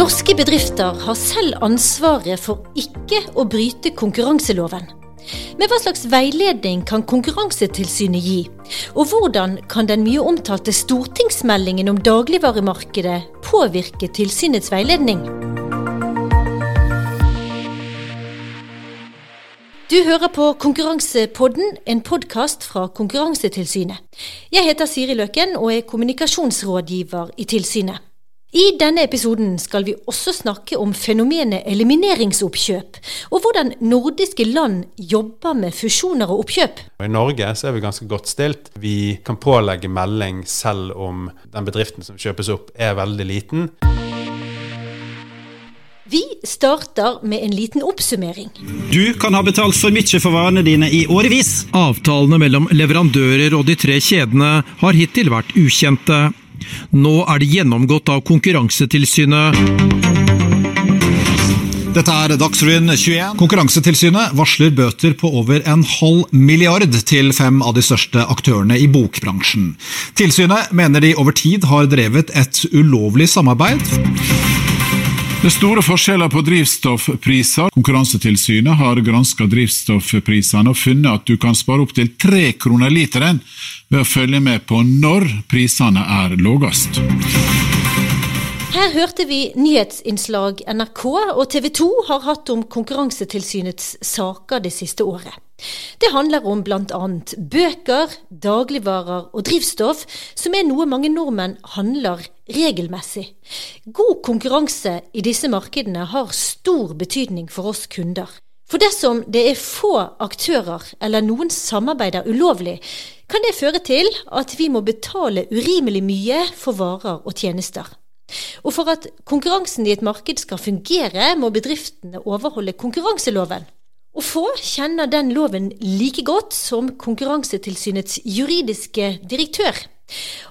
Norske bedrifter har selv ansvaret for ikke å bryte konkurranseloven. Men hva slags veiledning kan Konkurransetilsynet gi? Og hvordan kan den mye omtalte stortingsmeldingen om dagligvaremarkedet påvirke tilsynets veiledning? Du hører på Konkurransepodden, en podkast fra Konkurransetilsynet. Jeg heter Siri Løken og er kommunikasjonsrådgiver i tilsynet. I denne episoden skal vi også snakke om fenomenet elimineringsoppkjøp, og hvordan nordiske land jobber med fusjoner og oppkjøp. I Norge så er vi ganske godt stilt. Vi kan pålegge melding selv om den bedriften som kjøpes opp er veldig liten. Vi starter med en liten oppsummering. Du kan ha betalt for mye for varene dine i årevis. Avtalene mellom leverandører og de tre kjedene har hittil vært ukjente. Nå er det gjennomgått av Konkurransetilsynet. Dette er Dagsrevyen 21. Konkurransetilsynet varsler bøter på over en halv milliard til fem av de største aktørene i bokbransjen. Tilsynet mener de over tid har drevet et ulovlig samarbeid. Det er store forskjeller på drivstoffpriser. Konkurransetilsynet har granska drivstoffprisene og funnet at du kan spare opptil tre kroner literen ved å følge med på når prisene er lavest. Her hørte vi nyhetsinnslag NRK og TV 2 har hatt om Konkurransetilsynets saker det siste året. Det handler om bl.a. bøker, dagligvarer og drivstoff, som er noe mange nordmenn handler regelmessig. God konkurranse i disse markedene har stor betydning for oss kunder. For dersom det er få aktører eller noen samarbeider ulovlig, kan det føre til at vi må betale urimelig mye for varer og tjenester. Og for at konkurransen i et marked skal fungere, må bedriftene overholde konkurranseloven. Og få kjenner den loven like godt som Konkurransetilsynets juridiske direktør.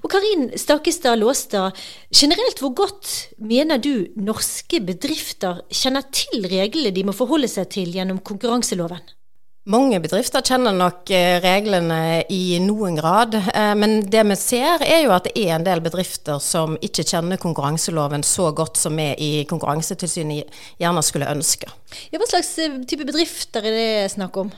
Og Karin Stakestad Låstad, generelt hvor godt mener du norske bedrifter kjenner til reglene de må forholde seg til gjennom konkurranseloven? Mange bedrifter kjenner nok eh, reglene i noen grad, eh, men det vi ser er jo at det er en del bedrifter som ikke kjenner konkurranseloven så godt som vi i Konkurransetilsynet gjerne skulle ønske. Ja, hva slags eh, type bedrifter er det snakk om?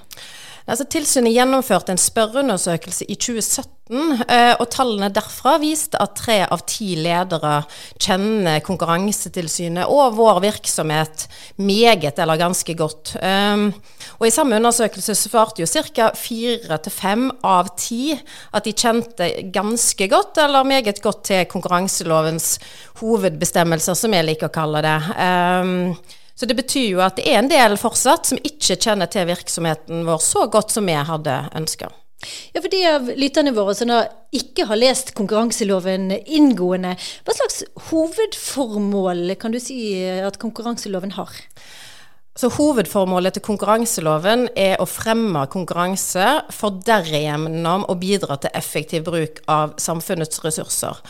Altså, tilsynet gjennomførte en spørreundersøkelse i 2017, og tallene derfra viste at tre av ti ledere kjenner Konkurransetilsynet og vår virksomhet meget eller ganske godt. Og I samme undersøkelse svarte jo ca. fire til fem av ti at de kjente ganske godt eller meget godt til konkurranselovens hovedbestemmelser, som jeg liker å kalle det. Um, så det betyr jo at det er en del fortsatt som ikke kjenner til virksomheten vår så godt som vi hadde ønska. Ja, for de av lytterne våre som da ikke har lest konkurranseloven inngående, hva slags hovedformål kan du si at konkurranseloven har? Så Hovedformålet til konkurranseloven er å fremme konkurranse, for derigjennom å bidra til effektiv bruk av samfunnets ressurser.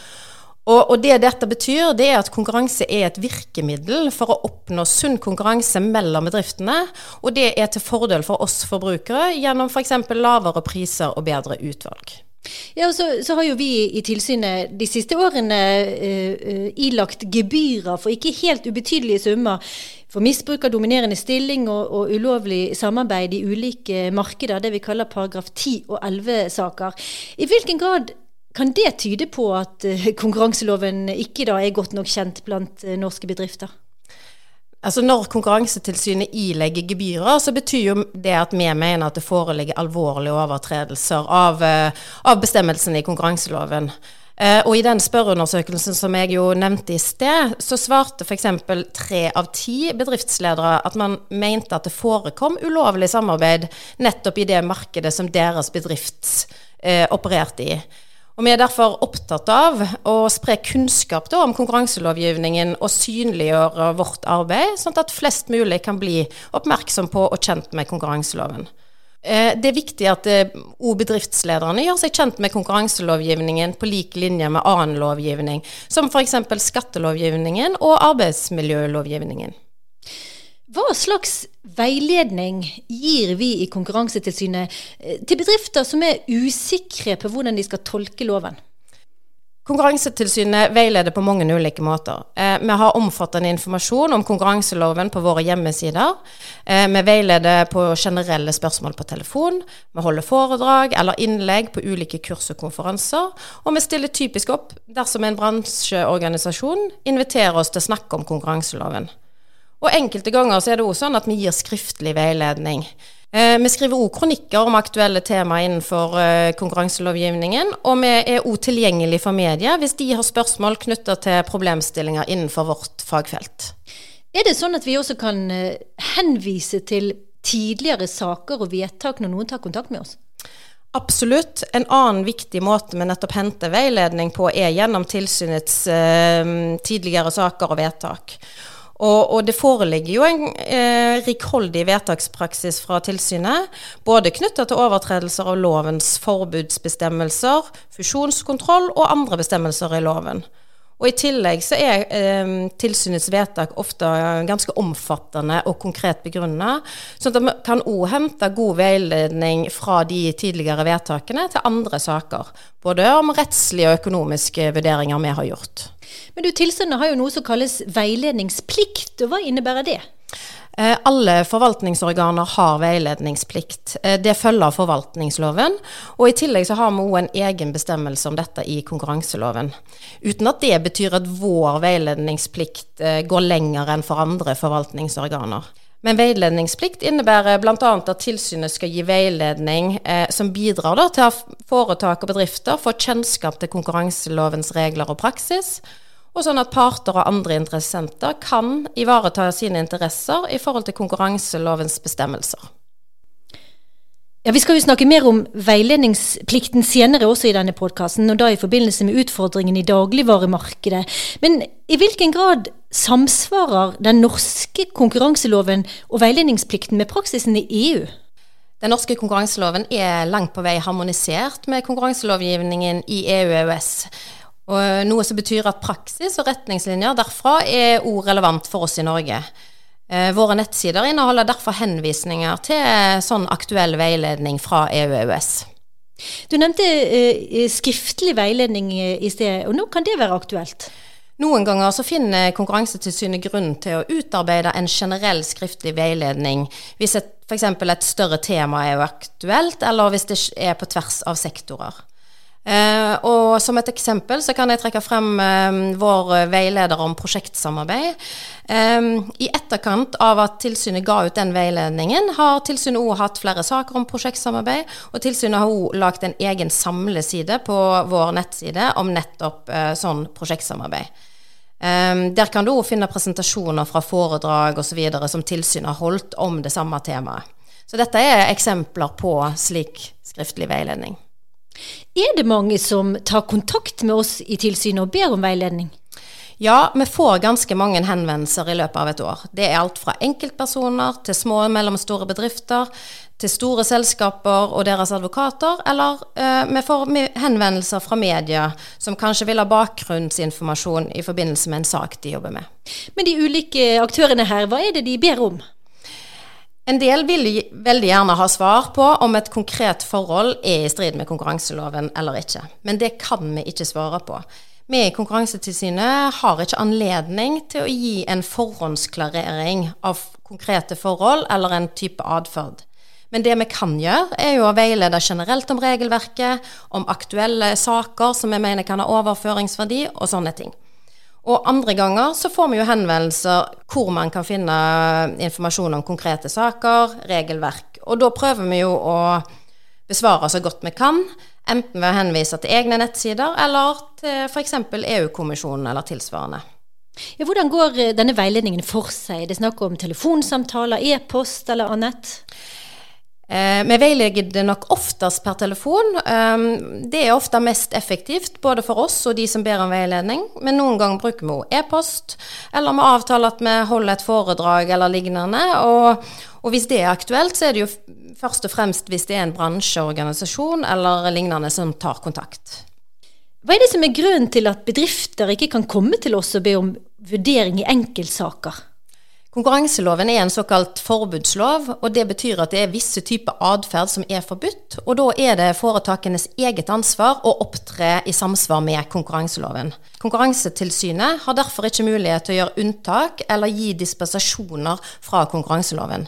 Og, og, det dette betyr, det er at konkurranse er et virkemiddel for å oppnå sunn konkurranse mellom bedriftene, og det er til fordel for oss forbrukere gjennom f.eks. For lavere priser og bedre utvalg. Ja, og så, så, har jo vi i tilsynet de siste årene uh, ilagt gebyrer for ikke helt ubetydelige summer for misbruk av dominerende stilling og, og, ulovlig samarbeid i ulike markeder, det vi kaller paragraf 10 og 11-saker. I hvilken grad kan det tyde på at uh, konkurranseloven ikke da er godt nok kjent blant uh, norske bedrifter? Altså Når Konkurransetilsynet ilegger gebyrer, så betyr jo det at vi mener at det foreligger alvorlige overtredelser av, av bestemmelsene i konkurranseloven. Og i den spørreundersøkelsen som jeg jo nevnte i sted, så svarte f.eks. tre av ti bedriftsledere at man mente at det forekom ulovlig samarbeid nettopp i det markedet som deres bedrift eh, opererte i. Og Vi er derfor opptatt av å spre kunnskap da, om konkurranselovgivningen og synliggjøre vårt arbeid, sånn at flest mulig kan bli oppmerksom på og kjent med konkurranseloven. Eh, det er viktig at òg eh, bedriftslederne gjør seg kjent med konkurranselovgivningen på lik linje med annen lovgivning, som f.eks. skattelovgivningen og arbeidsmiljølovgivningen. Hva slags veiledning gir vi i Konkurransetilsynet eh, til bedrifter som er usikre på hvordan de skal tolke loven? Konkurransetilsynet veileder på mange ulike måter. Eh, vi har omfattende informasjon om konkurranseloven på våre hjemmesider. Eh, vi veileder på generelle spørsmål på telefon. Vi holder foredrag eller innlegg på ulike kurs og konferanser. Og vi stiller typisk opp dersom en bransjeorganisasjon inviterer oss til å snakke om konkurranseloven. Og enkelte ganger så er det òg sånn at vi gir skriftlig veiledning. Eh, vi skriver òg kronikker om aktuelle temaer innenfor eh, konkurranselovgivningen. Og vi er òg tilgjengelig for media hvis de har spørsmål knytta til problemstillinger innenfor vårt fagfelt. Er det sånn at vi også kan eh, henvise til tidligere saker og vedtak når noen tar kontakt med oss? Absolutt. En annen viktig måte vi nettopp henter veiledning på, er gjennom tilsynets eh, tidligere saker og vedtak. Og, og, det foreligger jo en eh, rikholdig vedtakspraksis fra tilsynet, både knytta til overtredelser av lovens forbudsbestemmelser, fusjonskontroll og andre bestemmelser i loven. Og I tillegg så er eh, tilsynets vedtak ofte ganske omfattende og konkret begrunna, sånn at vi kan òg hente god veiledning fra de tidligere vedtakene til andre saker. Både om rettslige og økonomiske vurderinger vi har gjort. Men du, Tilsynet har jo noe som kalles veiledningsplikt, og hva innebærer det? Eh, alle forvaltningsorganer har veiledningsplikt. Eh, det følger av forvaltningsloven. Og i tillegg så har vi òg en egen bestemmelse om dette i konkurranseloven. Uten at det betyr at vår veiledningsplikt eh, går lenger enn for andre forvaltningsorganer. Men veiledningsplikt innebærer bl.a. at tilsynet skal gi veiledning eh, som bidrar da, til at foretak og bedrifter får kjennskap til konkurranselovens regler og praksis, og sånn at parter og andre interessenter kan ivareta sine interesser i forhold til konkurranselovens bestemmelser. Ja, Vi skal jo snakke mer om veiledningsplikten senere også i denne podkasten, og da i forbindelse med utfordringen i dagligvaremarkedet. Men i hvilken grad samsvarer den norske konkurranseloven og veiledningsplikten med praksisen i EU? Den norske konkurranseloven er langt på vei harmonisert med konkurranselovgivningen i EU og EØS. Og noe som betyr at praksis og retningslinjer derfra er òg relevant for oss i Norge. Eh, våre nettsider inneholder derfor henvisninger til sånn aktuell veiledning fra EU-EØS. Du nevnte eh, skriftlig veiledning i sted, og nå kan det være aktuelt? Noen ganger så finner Konkurransetilsynet grunn til å utarbeide en generell skriftlig veiledning hvis f.eks. et større tema er aktuelt, eller hvis det er på tvers av sektorer. Uh, og som et eksempel så kan jeg trekke frem uh, vår veileder om prosjektsamarbeid. Um, I etterkant av at tilsynet ga ut den veiledningen, har tilsynet òg hatt flere saker om prosjektsamarbeid. Og tilsynet har òg lagd en egen samleside på vår nettside om nettopp uh, sånn prosjektsamarbeid. Um, der kan du òg finne presentasjoner fra foredrag osv. som tilsynet har holdt om det samme temaet. Så dette er eksempler på slik skriftlig veiledning. Er det mange som tar kontakt med oss i tilsynet og ber om veiledning? Ja, vi får ganske mange henvendelser i løpet av et år. Det er alt fra enkeltpersoner til små og mellomstore bedrifter, til store selskaper og deres advokater, eller uh, vi får henvendelser fra media som kanskje vil ha bakgrunnsinformasjon i forbindelse med en sak de jobber med. Men de ulike aktørene her, hva er det de ber om? En del vil veldig gjerne ha svar på om et konkret forhold er i strid med konkurranseloven eller ikke. Men det kan vi ikke svare på. Vi i Konkurransetilsynet har ikke anledning til å gi en forhåndsklarering av konkrete forhold eller en type atferd. Men det vi kan gjøre, er jo å veilede generelt om regelverket, om aktuelle saker som vi mener kan ha overføringsverdi, og sånne ting. Og andre ganger så får vi jo henvendelser hvor man kan finne informasjon om konkrete saker, regelverk. Og da prøver vi jo å besvare så godt vi kan, enten ved å henvise til egne nettsider eller til f.eks. EU-kommisjonen eller tilsvarende. Ja, hvordan går eh, denne veiledningen for seg? Det er snakk om telefonsamtaler, e-post eller annet? Eh, vi veileder nok oftest per telefon. Um, det er ofte mest effektivt, både for oss og de som ber om veiledning. Men noen ganger bruker vi e-post, eller vi avtaler at vi holder et foredrag eller lignende. Og, og, hvis det er aktuelt, så er det jo først og fremst hvis det er en bransjeorganisasjon eller lignende som tar kontakt. Hva er det som er grunnen til at bedrifter ikke kan komme til oss og be om vurdering i enkeltsaker? Konkurranseloven er en såkalt forbudslov, og det betyr at det er visse typer atferd som er forbudt, og da er det foretakenes eget ansvar å opptre i samsvar med konkurranseloven. Konkurransetilsynet har derfor ikke mulighet til å gjøre unntak eller gi dispensasjoner fra konkurranseloven.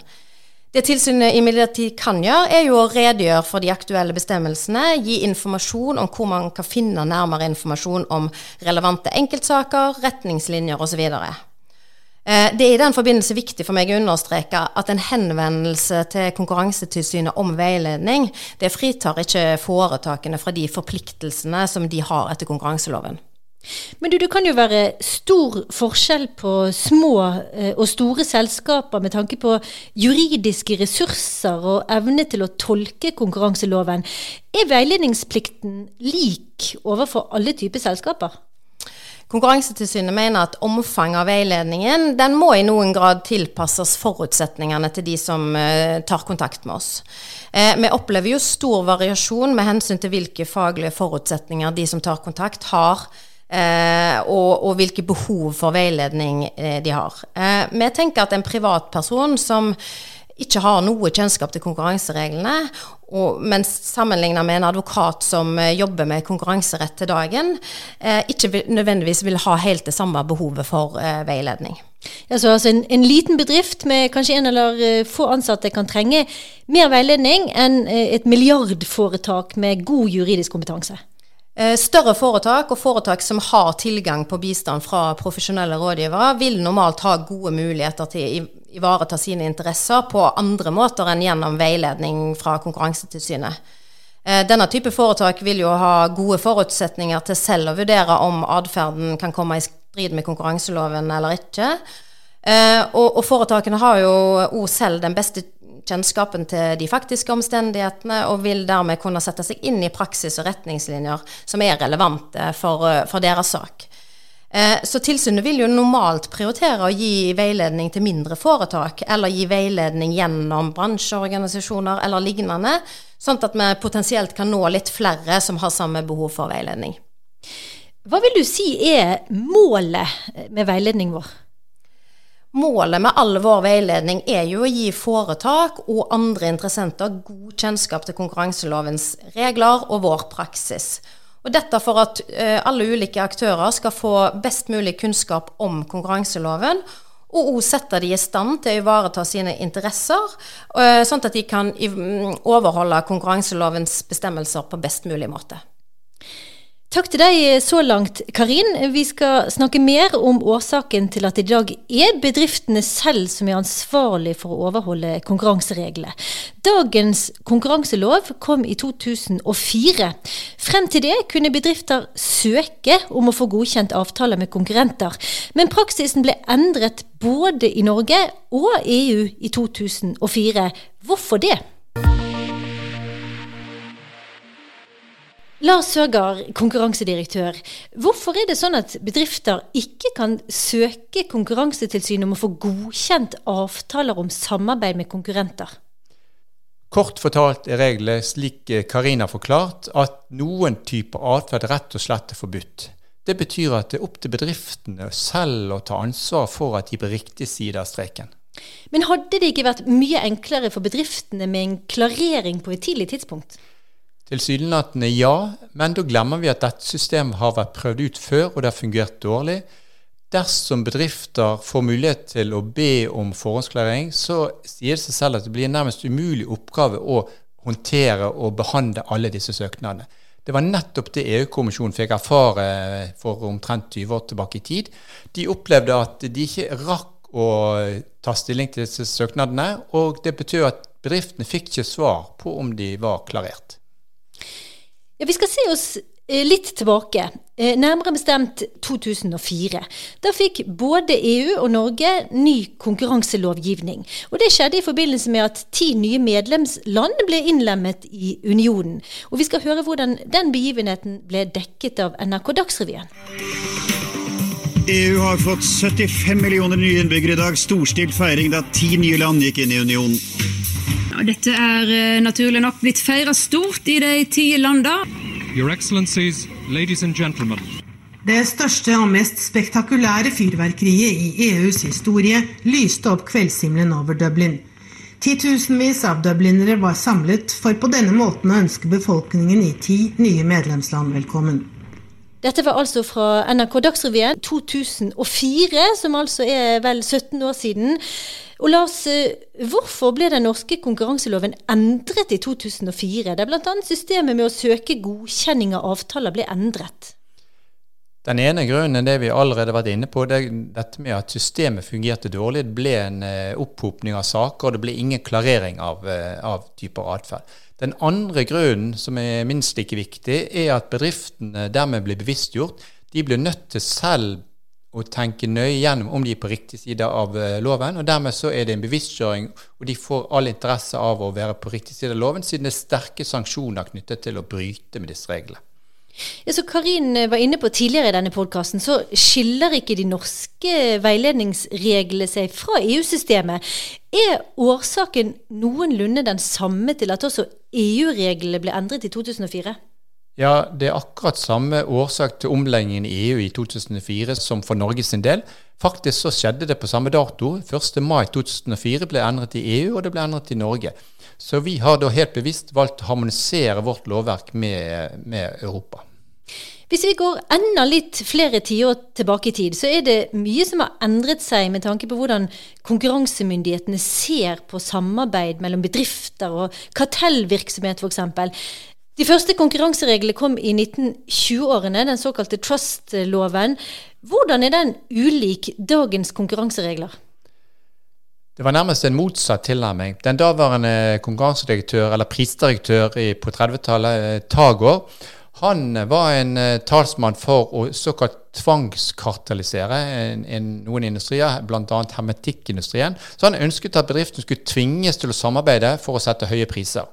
Det tilsynet imidlertid kan gjøre, er jo å redegjøre for de aktuelle bestemmelsene, gi informasjon om hvor man kan finne nærmere informasjon om relevante enkeltsaker, retningslinjer osv. Eh, det er i den forbindelse viktig for meg å understreke at en henvendelse til Konkurransetilsynet om veiledning, det fritar ikke foretakene fra de forpliktelsene som de har etter konkurranseloven. Men du, det kan jo være stor forskjell på små eh, og store selskaper med tanke på juridiske ressurser og evne til å tolke konkurranseloven. Er veiledningsplikten lik overfor alle typer selskaper? Konkurransetilsynet mener at omfanget av veiledningen den må i noen grad tilpasses forutsetningene til de som uh, tar kontakt med oss. Uh, vi opplever jo stor variasjon med hensyn til hvilke faglige forutsetninger de som tar kontakt, har. Uh, og, og, hvilke behov for veiledning de har. vi tenker at en privatperson som ikke har noe kjennskap til konkurransereglene, og, mens sammenlignet med en advokat som eh, jobber med konkurranserett til dagen, eh, ikke nødvendigvis vil ha helt det samme behovet for eh, veiledning. Ja, så altså en, en, liten bedrift med kanskje en eller eh, få ansatte kan trenge mer veiledning enn eh, et milliardforetak med god juridisk kompetanse? Større foretak og foretak som har tilgang på bistand fra profesjonelle rådgivere, vil normalt ha gode muligheter til ivareta sine interesser på andre måter enn gjennom veiledning fra Konkurransetilsynet. Eh, denne type foretak vil jo ha gode forutsetninger til selv å vurdere om atferden kan komme i strid med konkurranseloven eller ikke. Eh, og, foretakene har jo òg selv den beste kjennskapen til de faktiske omstendighetene, og vil dermed kunne sette seg inn i praksis og retningslinjer som er relevante for, for deres sak. Eh, så tilsynet vil jo normalt prioritere å gi veiledning til mindre foretak, eller gi veiledning gjennom bransjeorganisasjoner eller lignende, sånn at vi potensielt kan nå litt flere som har samme behov for veiledning. Hva vil du si er målet med veiledning vår? Målet med all vår veiledning er jo å gi foretak og andre interessenter god kjennskap til konkurranselovens regler og vår praksis. Og dette for at uh, alle ulike aktører skal få best mulig kunnskap om konkurranseloven, og òg sette de i stand til å ivareta sine interesser, uh, sånn at de kan overholde konkurranselovens bestemmelser på best mulig måte. Takk til deg så langt, Karin. Vi skal snakke mer om årsaken til at i dag er bedriftene selv som er ansvarlig for å overholde konkurransereglene. Dagens konkurranselov kom i 2004. Frem til det kunne bedrifter søke om å få godkjent avtaler med konkurrenter, men praksisen ble endret både i Norge og EU i 2004. Hvorfor det? Lars Søgaard, konkurransedirektør. Hvorfor er det sånn at bedrifter ikke kan søke Konkurransetilsynet om å få godkjent avtaler om samarbeid med konkurrenter? Kort fortalt er reglene, slik Karina forklart, at noen typer atferd rett og slett er forbudt. Det betyr at det er opp til bedriftene selv å ta ansvar for at de på riktig side av streken. Men hadde det ikke vært mye enklere for bedriftene med en klarering på et tidlig tidspunkt? Tilsynelatende ja, men da glemmer vi at dette systemet har vært prøvd ut før, og det har fungert dårlig. Dersom bedrifter får mulighet til å be om forhåndsklarering, så sier det seg selv at det blir en nærmest umulig oppgave å håndtere og behandle alle disse søknadene. Det var nettopp det EU-kommisjonen fikk erfare for omtrent 20 år tilbake i tid. De opplevde at de ikke rakk å ta stilling til disse søknadene, og det betyr at bedriftene fikk ikke svar på om de var klarert. Ja, Vi skal se oss eh, litt tilbake, eh, nærmere bestemt 2004. Da fikk både EU og Norge ny konkurranselovgivning. Og Det skjedde i forbindelse med at ti nye medlemsland ble innlemmet i unionen. Og Vi skal høre hvordan den begivenheten ble dekket av NRK Dagsrevyen. EU har fått 75 millioner nye innbyggere i dag. Storstilt feiring da ti nye land gikk inn i unionen. Ja, dette er eh, naturlig nok blitt feira stort i de ti landene. Your Excellencies, ladies and gentlemen. Det største og mest spektakulære fyrverkeriet i EUs historie lyste opp kveldshimmelen over Dublin. Titusenvis av dublinere var samlet for på denne måten å ønske befolkningen i ti nye medlemsland velkommen. Dette var altså fra NRK Dagsrevyen 2004, som altså er vel 17 år siden. Og Lars, eh, hvorfor ble den norske konkurranseloven endret i 2004, der bl.a. systemet med å søke godkjenning av avtaler ble endret? Den ene grunnen er det vi allerede har vært inne på, det er dette med at systemet fungerte dårlig. Det ble en uh, opphopning av saker, og det ble ingen klarering av, uh, av typer atferd. Den andre grunnen, som er minst like viktig, er at bedriftene dermed blir bevisstgjort. De blir nødt til selv å tenke nøye gjennom om de er på riktig side av uh, loven. og Dermed så er det en bevisstgjøring, og de får all interesse av å være på riktig side av loven, siden det er sterke sanksjoner knyttet til å bryte med disse reglene. Ja, så Karin var inne på tidligere i denne podkasten, så skiller ikke de norske veiledningsreglene seg fra EU-systemet. Er årsaken noenlunde den samme til at også EU-reglene ble endret i 2004? Ja, det er akkurat samme årsak til omleggingen i EU i 2004 som for Norges del. Faktisk så skjedde det på samme dato. 1. mai 2004 ble endret i EU, og det ble endret i Norge. Så vi har da helt bevisst valgt å harmonisere vårt lovverk med, med Europa. Hvis vi går enda litt flere tiår tilbake i tid, så er det mye som har endret seg med tanke på hvordan konkurransemyndighetene ser på samarbeid mellom bedrifter og kartellvirksomhet f.eks. De første konkurransereglene kom i 1920-årene, den såkalte trust-loven. Hvordan er den ulik dagens konkurranseregler? Det var nærmest en motsatt tilnærming. Den daværende konkurransedirektør, eller prisdirektør på 30-tallet, eh, Tagor, han var en uh, talsmann for å såkalt tvangskartellisere en, en, noen industrier, bl.a. hermetikkindustrien. Så han ønsket at bedriften skulle tvinges til å samarbeide for å sette høye priser.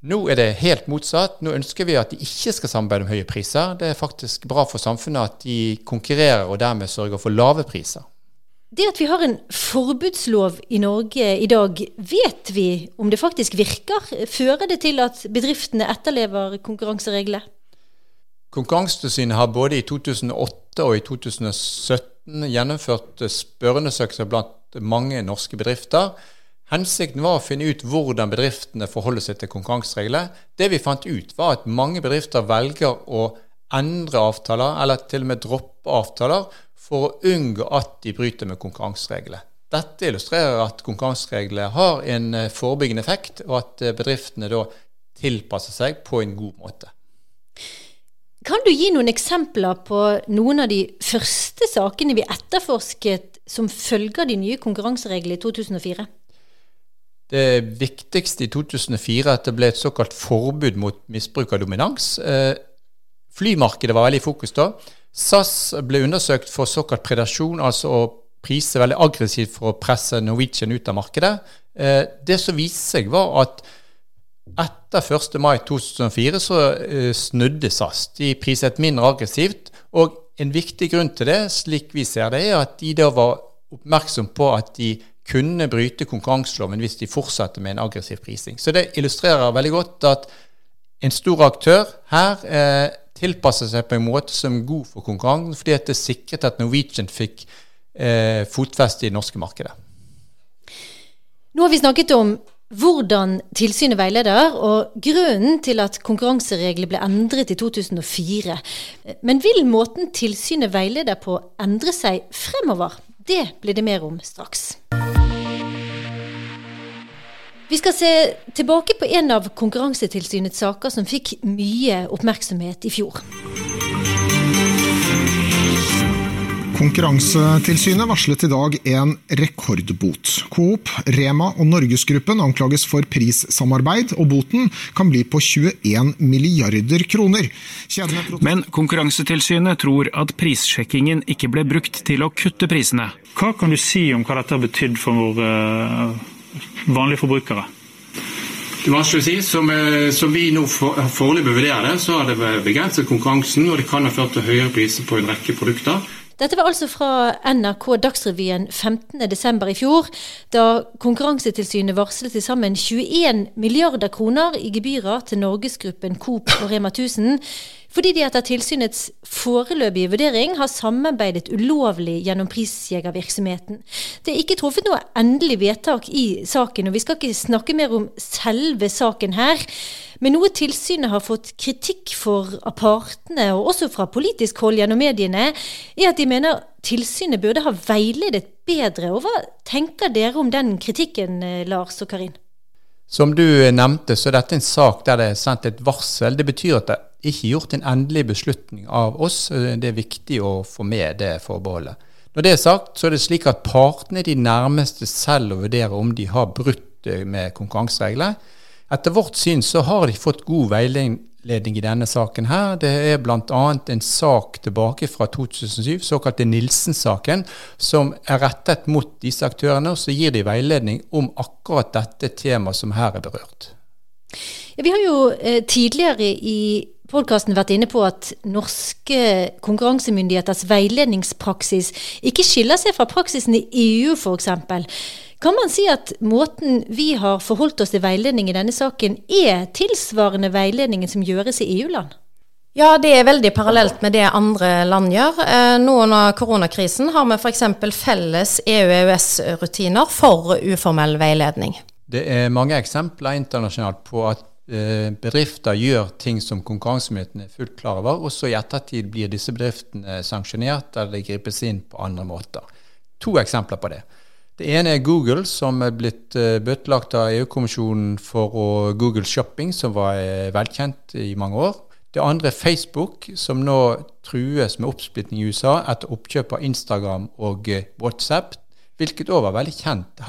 Nå er det helt motsatt. Nå ønsker vi at de ikke skal samarbeide om høye priser. Det er faktisk bra for samfunnet at de konkurrerer og dermed sørger for lave priser. Det at vi har en forbudslov i Norge i dag, vet vi om det faktisk virker? Fører det til at bedriftene etterlever konkurransereglene? Konkurransetilsynet har både i 2008 og i 2017 gjennomført spørreundersøkelser blant mange norske bedrifter. Hensikten var å finne ut hvordan bedriftene forholder seg til konkurranseregler. Det vi fant ut, var at mange bedrifter velger å endre avtaler, eller til og med droppe avtaler, for å unngå at de bryter med konkurransereglene. Dette illustrerer at konkurransereglene har en eh, forebyggende effekt, og at eh, bedriftene da tilpasser seg på en god måte. Kan du gi noen eksempler på noen av de første sakene vi etterforsket som følge av de nye konkurransereglene i 2004? Det viktigste i 2004 er at det ble et såkalt forbud mot misbruk av dominans. Eh, flymarkedet var veldig i fokus da. SAS ble undersøkt for såkalt predasjon, altså å prise veldig aggressivt for å presse Norwegian ut av markedet. Eh, det som viste seg, var at etter 1. mai 2004 så eh, snudde SAS. De priset mindre aggressivt. Og en viktig grunn til det, slik vi ser det, er at de da var oppmerksom på at de kunne bryte konkurranseloven hvis de fortsetter med en aggressiv prising. Så det illustrerer veldig godt at en stor aktør her eh, tilpasser seg på en måte som er god for konkurransen, fordi det sikret at Norwegian fikk eh, fotfeste i det norske markedet. Nå har vi snakket om hvordan tilsynet veileder, og grunnen til at konkurranseregler ble endret i 2004. Men vil måten tilsynet veileder på endre seg fremover? Det blir det mer om straks. Vi skal se tilbake på en av Konkurransetilsynets saker som fikk mye oppmerksomhet i fjor. Konkurransetilsynet varslet i dag en rekordbot. Coop, Rema og Norgesgruppen anklages for prissamarbeid, og boten kan bli på 21 milliarder kroner. Men Konkurransetilsynet tror at prissjekkingen ikke ble brukt til å kutte prisene. Hva kan du si om hva dette har betydd for våre vanlige forbrukere? Det er vanskelig å si. Som, eh, som vi nå for, foreløpig vurderer det, så har det begrenset konkurransen, og det kan ha ført til høyere priser på en rekke produkter. Dette var altså fra NRK Dagsrevyen 15.12. i fjor, da Konkurransetilsynet varslet til sammen 21 milliarder kroner i gebyrer til Norgesgruppen Coop og Rema 1000 fordi de etter tilsynets foreløpige vurdering har samarbeidet ulovlig gjennom prisjegervirksomheten. Det er ikke truffet noe endelig vedtak i saken, og vi skal ikke snakke mer om selve saken her. Men noe tilsynet har fått kritikk for av partene, og også fra politisk hold gjennom mediene, er at de mener tilsynet burde ha veiledet bedre. Og hva tenker dere om den kritikken, eh, Lars og Karin? Som du nevnte, så er dette en sak der det er sendt et varsel. Det betyr at det ikke gjort en endelig beslutning av oss. Det er viktig å få med det forbeholdet. Når det er sagt, så er det slik at partene de nærmeste selv å vurdere om de har brutt med konkurranseregler. Etter vårt syn så har de fått god veiledning i denne saken her. Det er bl.a. en sak tilbake fra 2007, såkalte Nilsen-saken, som er rettet mot disse aktørene, og så gir de veiledning om akkurat dette temaet som her er berørt. Ja, vi har jo eh, tidligere i podkasten vært inne på at norske konkurransemyndigheters veiledningspraksis ikke skiller seg fra praksisen i EU f.eks. Kan man si at måten vi har forholdt oss til veiledning i denne saken, er tilsvarende veiledningen som gjøres i EU-land? Ja, det er veldig parallelt med det andre land gjør. Eh, nå under koronakrisen har vi f.eks. felles EU-EØS-rutiner for uformell veiledning. Det er mange eksempler internasjonalt på at bedrifter gjør ting som konkurransemyndighetene er fullt klar over, og så i ettertid blir disse bedriftene sanksjonert eller gripes inn på andre måter. To eksempler på det. Det ene er Google, som er blitt uh, bøtelagt av EU-kommisjonen for Google Shopping, som var uh, velkjent i mange år. Det andre er Facebook, som nå trues med oppsplitting i USA etter oppkjøp av Instagram og WhatsApp hvilket òg har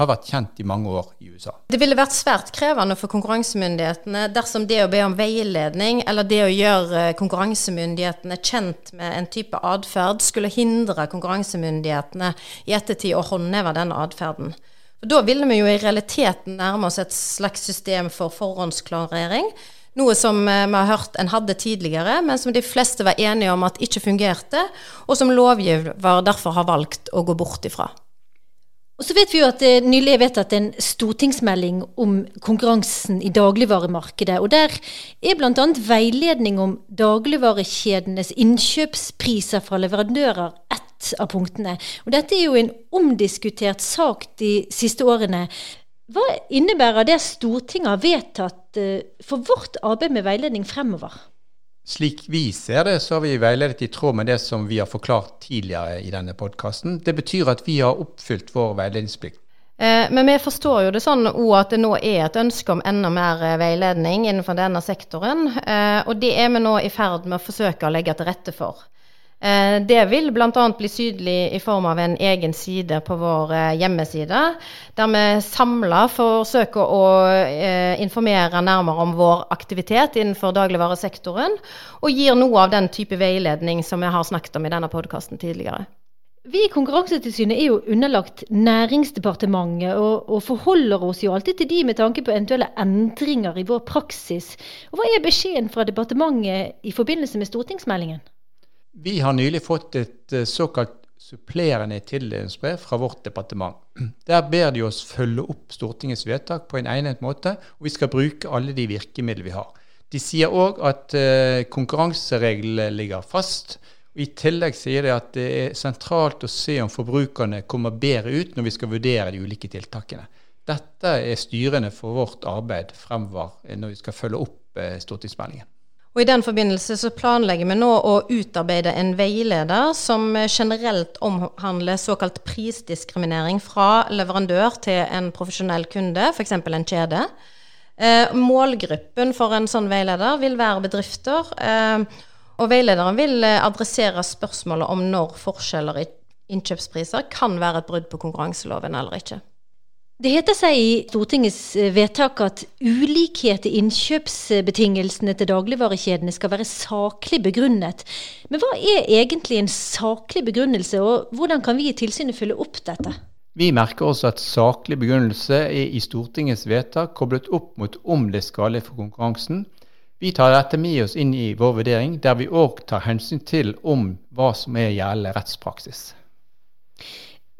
vært kjent i mange år i USA. Det ville vært svært krevende for konkurransemyndighetene dersom det å be om veiledning, eller det å gjøre konkurransemyndighetene kjent med en type atferd, skulle hindre konkurransemyndighetene i ettertid å håndheve denne atferden. Da ville vi jo i realiteten nærme oss et slags system for forhåndsklarering. Noe som eh, vi har hørt en hadde tidligere, men som de fleste var enige om at ikke fungerte, og som lovgiver derfor har valgt å gå bort ifra. Og så vet vi jo at det nylig er vedtatt en stortingsmelding om konkurransen i dagligvaremarkedet. Og der er bl.a. veiledning om dagligvarekjedenes innkjøpspriser fra leverandører ett av punktene. Og dette er jo en omdiskutert sak de siste årene. Hva innebærer det Stortinget har vedtatt eh, for vårt arbeid med veiledning fremover? Slik vi ser det, så har vi veiledet i tråd med det som vi har forklart tidligere i denne podkasten. Det betyr at vi har oppfylt vår veiledningsplikt. Eh, men vi forstår jo det sånn at det nå er et ønske om enda mer eh, veiledning innenfor denne sektoren. Eh, og det er vi nå i ferd med å forsøke å legge til rette for. Eh, det vil bl.a. bli sydlig i form av en egen side på vår eh, hjemmeside, der vi samla forsøker å eh, informere nærmere om vår aktivitet innenfor dagligvaresektoren, og gir noe av den type veiledning som vi har snakket om i denne podkasten tidligere. Vi i Konkurransetilsynet er jo underlagt Næringsdepartementet, og, og, forholder oss jo alltid til de med tanke på eventuelle endringer i vår praksis. Og Hva er beskjeden fra departementet i forbindelse med stortingsmeldingen? Vi har nylig fått et eh, såkalt supplerende tildelingsbrev fra vårt departement. Der ber de oss følge opp Stortingets vedtak på en egnet måte, og vi skal bruke alle de virkemidler vi har. De sier òg at uh, konkurransereglene ligger fast. og I tillegg sier de at det er sentralt å se om forbrukerne kommer bedre ut når vi skal vurdere de ulike tiltakene. Dette er styrende for vårt arbeid fremover eh, når vi skal følge opp stortingsmeldingen. Og I den forbindelse så planlegger vi nå å utarbeide en veileder som generelt omhandler såkalt prisdiskriminering fra leverandør til en profesjonell kunde, f.eks. en kjede. Eh, målgruppen for en sånn veileder vil være bedrifter. Eh, og veilederen vil adressere spørsmålet om når forskjeller i innkjøpspriser kan være et brudd på konkurranseloven eller ikke. Det heter seg i Stortingets eh, vedtak at ulikhet i innkjøpsbetingelsene til dagligvarekjedene skal være saklig begrunnet. Men hva er egentlig en saklig begrunnelse, og hvordan kan vi i tilsynet følge opp dette? Vi merker også at saklig begrunnelse er i Stortingets vedtak koblet opp mot om det er skadelig for konkurransen. Vi tar dette med oss inn i vår vurdering, der vi òg tar hensyn til om hva som er gjeldende rettspraksis.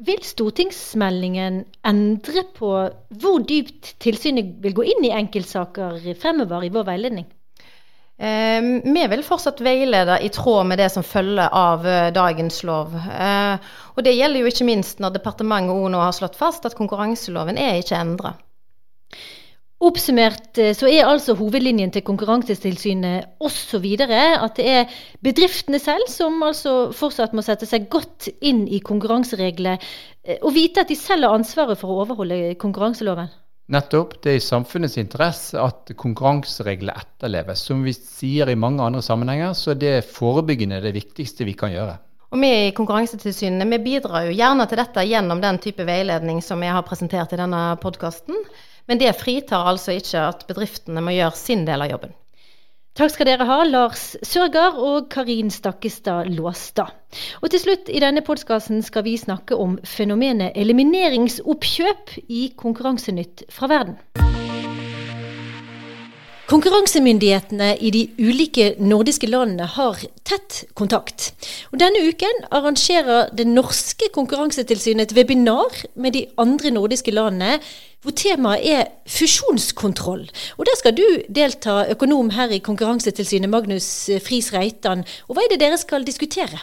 Vil stortingsmeldingen endre på hvor dypt tilsynet vil gå inn i enkeltsaker fremover i vår veiledning? Eh, vi vil fortsatt veilede i tråd med det som følger av eh, dagens lov. Eh, og det gjelder jo ikke minst når departementet òg nå har slått fast at konkurranseloven er ikke endra. Oppsummert eh, så er altså hovedlinjen til Konkurransetilsynet osv. at det er bedriftene selv som altså fortsatt må sette seg godt inn i konkurransereglene eh, og vite at de selv har ansvaret for å overholde konkurranseloven. Nettopp. Det er i samfunnets interesse at konkurransereglene etterleves. Som vi sier i mange andre sammenhenger, så er det forebyggende det viktigste vi kan gjøre. Og Vi i Konkurransetilsynet vi bidrar jo gjerne til dette gjennom den type veiledning som jeg har presentert i denne podkasten. Men det fritar altså ikke at bedriftene må gjøre sin del av jobben. Takk skal dere ha, Lars Sørgaard og Karin Stakkestad Låstad. Og til slutt i denne podkasten skal vi snakke om fenomenet elimineringsoppkjøp i Konkurransenytt fra verden. Konkurransemyndighetene i de ulike nordiske landene har tett kontakt. Og denne uken arrangerer det norske konkurransetilsynet et webinar med de andre nordiske landene, hvor temaet er fusjonskontroll. Og Der skal du delta, økonom her i Konkurransetilsynet, Magnus Friis Reitan. Og hva er det dere skal diskutere?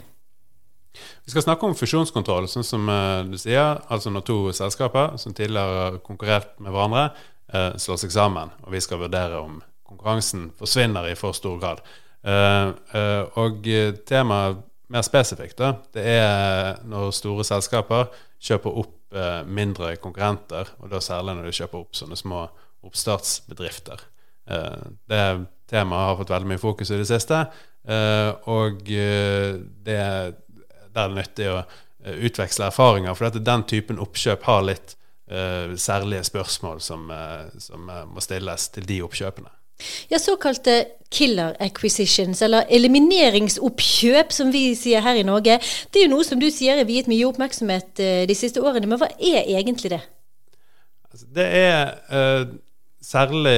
Vi skal snakke om fusjonskontroll, sånn som uh, du sier. Altså når to selskaper som tidligere har konkurrert med hverandre, uh, slår seg sammen. Og vi skal vurdere om konkurransen forsvinner i for stor grad. Uh, uh, og temaet mer spesifikt, da, det er når store selskaper kjøper opp uh, mindre konkurrenter, og da særlig når de kjøper opp sånne små oppstartsbedrifter. det temaet har fått veldig mye fokus i det siste, og det, det er nyttig å utveksle erfaringer, for at den typen oppkjøp har litt særlige spørsmål som, som må stilles til de oppkjøpene. Ja, såkalte killer acquisitions, eller elimineringsoppkjøp, som vi sier her i Norge. Det er jo noe som du sier er viet mye oppmerksomhet eh, de siste årene. Men hva er egentlig det? Altså, det er uh, særlig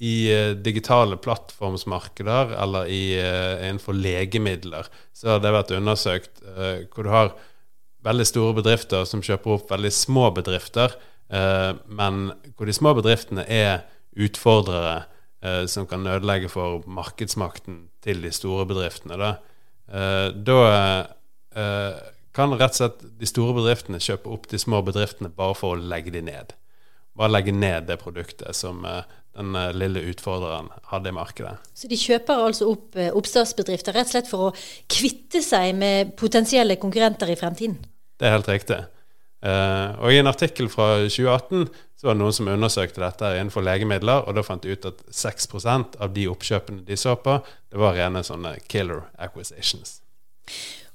i uh, digitale plattformsmarkeder eller i, uh, innenfor legemidler så har det vært undersøkt hvor du har veldig store bedrifter som kjøper opp veldig små bedrifter, men hvor de små bedriftene er utfordrere eh, som kan ødelegge for markedsmakten til de store bedriftene. Da, eh, da eh, kan rett og slett de store bedriftene kjøpe opp de små bedriftene bare for å legge de ned. Bare legge ned det produktet som eh, den eh, lille utfordreren hadde i markedet. Så de kjøper altså opp eh, oppstartsbedrifter rett og slett for å kvitte seg med potensielle konkurrenter i fremtiden? Det er helt riktig. Uh, og I en artikkel fra 2018 så var det noen som undersøkte dette innenfor legemidler, og da fant de ut at 6% av de oppkjøpene de så på, det var rene sånne killer acquisitions.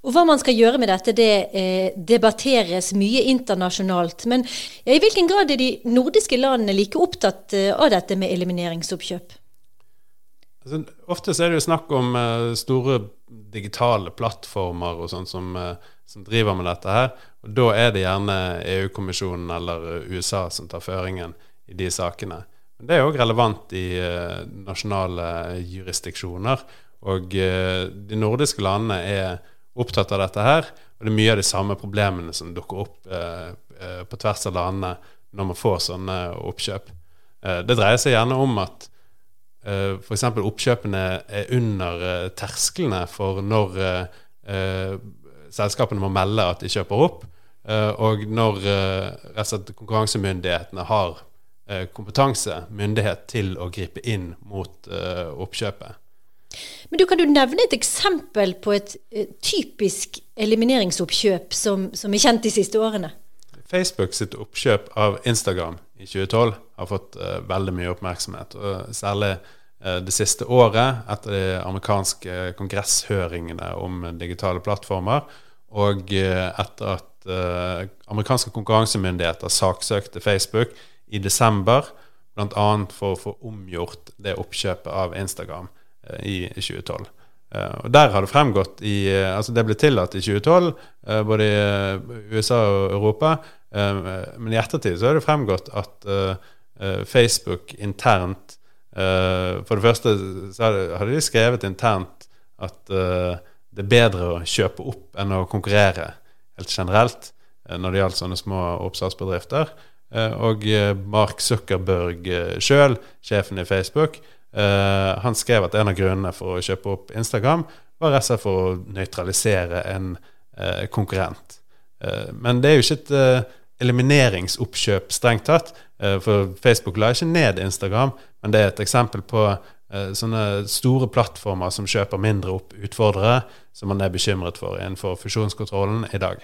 Og Hva man skal gjøre med dette, det eh, debatteres mye internasjonalt. Men i hvilken grad er de nordiske landene like opptatt eh, av dette med elimineringsoppkjøp? Altså, ofte er det jo snakk om store digitale plattformer og sånn som, som driver med dette her. Og Da er det gjerne EU-kommisjonen eller USA som tar føringen i de sakene. Men det er òg relevant i uh, nasjonale jurisdiksjoner. Og de nordiske landene er opptatt av dette her. Og det er mye av de samme problemene som dukker opp på tvers av landene når man får sånne oppkjøp. det dreier seg gjerne om at f.eks. oppkjøpene er under tersklene for når selskapene må melde at de kjøper opp. Eh, og når eh, slett konkurransemyndighetene har eh, kompetanse, myndighet til å gripe inn mot oppkjøpet. Men du, Kan du nevne et eksempel på et typisk elimineringsoppkjøp som, som, er kjent de siste årene? Facebook sitt oppkjøp av Instagram i 2012 har fått uh, veldig mye oppmerksomhet. og Særlig det siste året, etter de amerikanske kongresshøringene om digitale plattformer, og uh, etter at uh, amerikanske konkurransemyndigheter saksøkte Facebook i desember, bl.a. for å få omgjort det oppkjøpet av Instagram i 2012. Uh, eh, og der har Det fremgått i, altså det ble tillatt i 2012, både i USA og Europa. men i ettertid så har det fremgått at Facebook internt For det første så hadde de skrevet internt at det er bedre å kjøpe opp enn å konkurrere helt generelt eh, når det gjaldt sånne små oppstartsbedrifter. Eh, og eh, Mark Zuckerberg sjøl, sjefen i Facebook, Eh, han skrev at en av grunnene for å kjøpe opp Instagram var rett og slett for å nøytralisere en eh, konkurrent. Eh, men det er jo ikke et eh, elimineringsoppkjøp, strengt tatt. Eh, for Facebook la ikke ned Instagram, men det er et eksempel på eh, sånne store plattformer som kjøper mindre opp utfordrere, som man er bekymret for innenfor fusjonskontrollen i dag.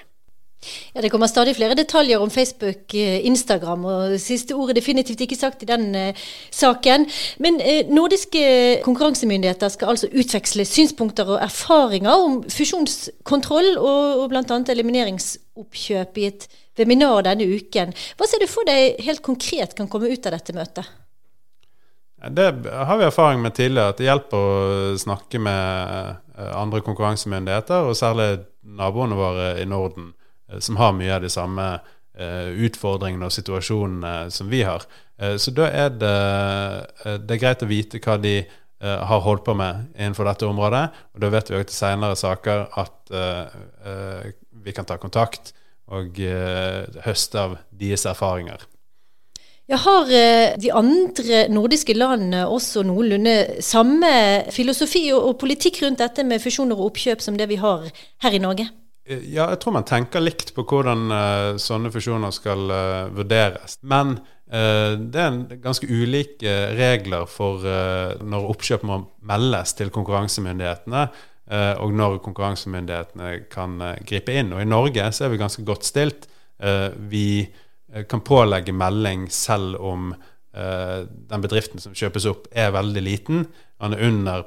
Ja, Det kommer stadig flere detaljer om Facebook, eh, Instagram, og siste ord er definitivt ikke sagt i den saken. Men nordiske konkurransemyndigheter skal altså utveksle synspunkter og erfaringer om fusjonskontroll og, og bl.a. elimineringsoppkjøp i et webinar denne uken. Hva ser du for deg helt konkret kan komme ut av dette møtet? Det har vi erfaring med tidligere, at det hjelper å snakke med andre konkurransemyndigheter, og særlig naboene våre i Norden Eh, som har mye av de samme uh, utfordringene og situasjonene som vi har. Så da er det, det er greit å vite hva de har holdt på med innenfor dette området. Og da vet vi også til senere saker at vi kan ta kontakt og høste av deres erfaringer. Jeg har de andre nordiske landene også noenlunde samme filosofi og, og politikk rundt dette med fusjoner og oppkjøp som det vi har her i Norge? Ja, jeg tror man tenker likt på hvordan uh, sånne fusjoner skal uh, vurderes. Men uh, det er en, ganske ulike regler for når oppkjøp må meldes til konkurransemyndighetene, og når konkurransemyndighetene kan gripe inn. Og i Norge så er vi ganske godt stilt. vi kan pålegge melding selv om den bedriften som kjøpes opp, er veldig liten. Den er under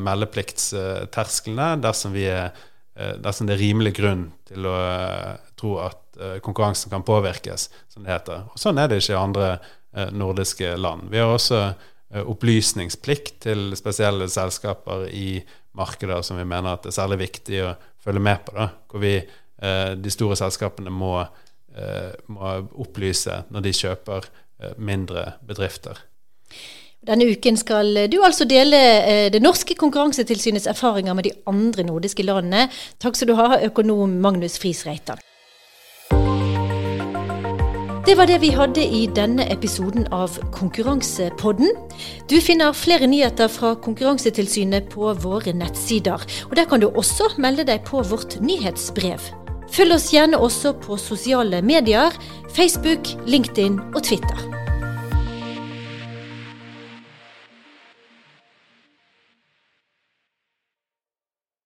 meldepliktstersklene dersom er Eh, dersom det er rimelig grunn til å eh, tro at eh, konkurransen kan påvirkes, som det heter. Og Sånn er det ikke i andre nordiske land. Vi har også opplysningsplikt til spesielle selskaper i markeder som vi mener at det er særlig viktig å følge med på. Da, hvor vi, de store selskapene må, må opplyse når de kjøper mindre bedrifter. Denne uken skal du altså dele eh, det norske konkurransetilsynets erfaringer med de andre nordiske landene. Takk skal du ha, økonom Magnus Friis Reitan. Det var det vi hadde i denne episoden av Konkurransepodden. Du finner flere nyheter fra Konkurransetilsynet på våre nettsider. Og Der kan du også melde deg på vårt nyhetsbrev. Følg oss gjerne også på sosiale medier, Facebook, LinkedIn og Twitter.